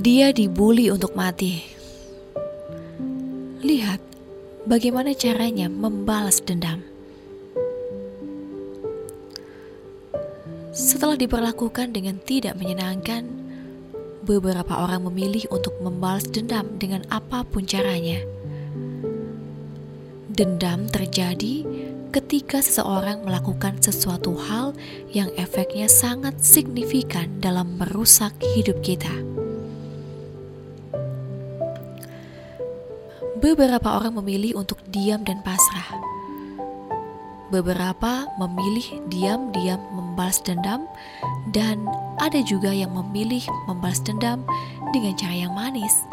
Dia dibully untuk mati. Lihat bagaimana caranya membalas dendam. Setelah diperlakukan dengan tidak menyenangkan, beberapa orang memilih untuk membalas dendam dengan apa pun caranya. Dendam terjadi ketika seseorang melakukan sesuatu hal yang efeknya sangat signifikan dalam merusak hidup kita. Beberapa orang memilih untuk diam dan pasrah. Beberapa memilih diam-diam membalas dendam, dan ada juga yang memilih membalas dendam dengan cara yang manis,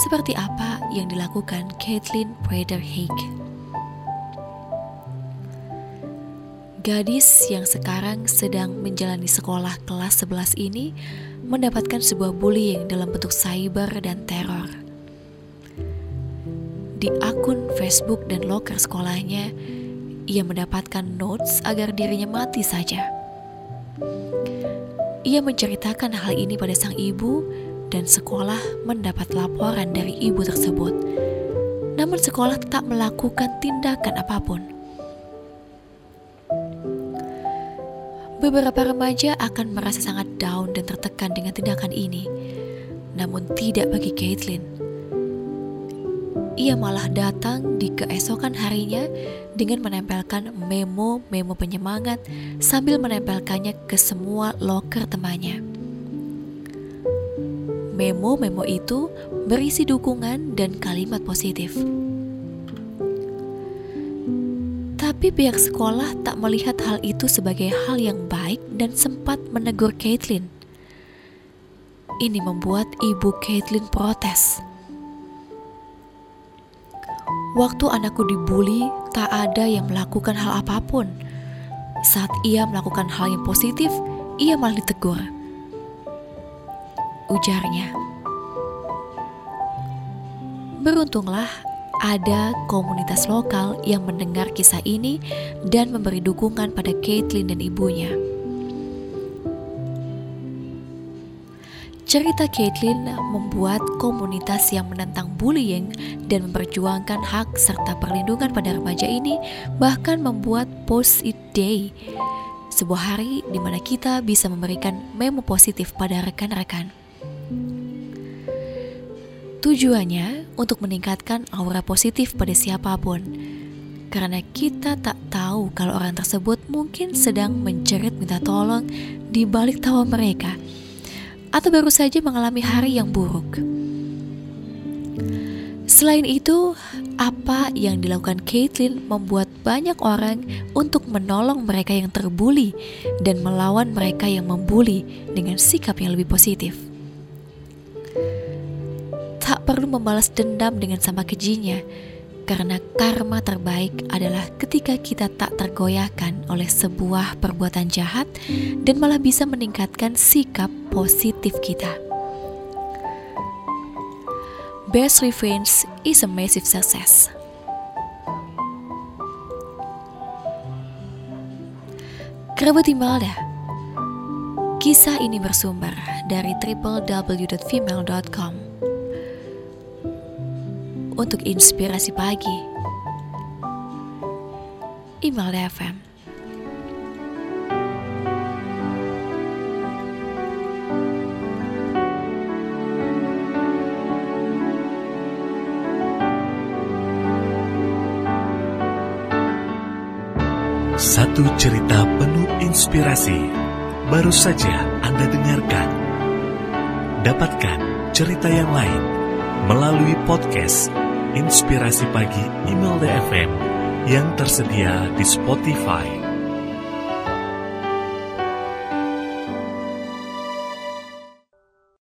seperti apa yang dilakukan Caitlin Prader Haig. Gadis yang sekarang sedang menjalani sekolah kelas 11 ini mendapatkan sebuah bullying dalam bentuk cyber dan teror di akun Facebook dan loker sekolahnya, ia mendapatkan notes agar dirinya mati saja. Ia menceritakan hal ini pada sang ibu dan sekolah mendapat laporan dari ibu tersebut. Namun sekolah tak melakukan tindakan apa pun. Beberapa remaja akan merasa sangat down dan tertekan dengan tindakan ini. Namun tidak bagi Caitlin ia malah datang di keesokan harinya dengan menempelkan memo-memo penyemangat sambil menempelkannya ke semua loker temannya. Memo-memo itu berisi dukungan dan kalimat positif. Tapi pihak sekolah tak melihat hal itu sebagai hal yang baik dan sempat menegur Caitlin. Ini membuat ibu Caitlin protes. Waktu anakku dibully, tak ada yang melakukan hal apa pun. Saat ia melakukan hal yang positif, ia malah ditegur. Ujarnya. Beruntunglah ada komunitas lokal yang mendengar kisah ini dan memberi dukungan pada Caitlin dan ibunya. Cerita Caitlin membuat komunitas yang menentang bullying dan memperjuangkan hak serta perlindungan pada remaja ini bahkan membuat Post It Day, sebuah hari di mana kita bisa memberikan memo positif pada rekan-rekan. Tujuannya untuk meningkatkan aura positif pada siapa pun, karena kita tak tahu kalau orang tersebut mungkin sedang menjerit minta tolong di balik tawa mereka atau baru saja mengalami hari yang buruk. Selain itu, apa yang dilakukan Caitlin membuat banyak orang untuk menolong mereka yang terbuli dan melawan mereka yang membuli dengan sikap yang lebih positif. Tak perlu membalas dendam dengan sama kejinya, karena karma terbaik adalah ketika kita tak tergoyahkan oleh sebuah perbuatan jahat dan malah bisa meningkatkan sikap positif kita. Best revenge is a massive success. Kerabat Imelda Kisah ini bersumber dari www.female.com untuk inspirasi pagi. Email FM. Satu cerita penuh inspirasi baru saja Anda dengarkan. Dapatkan cerita yang lain melalui podcast Inspirasi Pagi Email DFM yang tersedia di Spotify.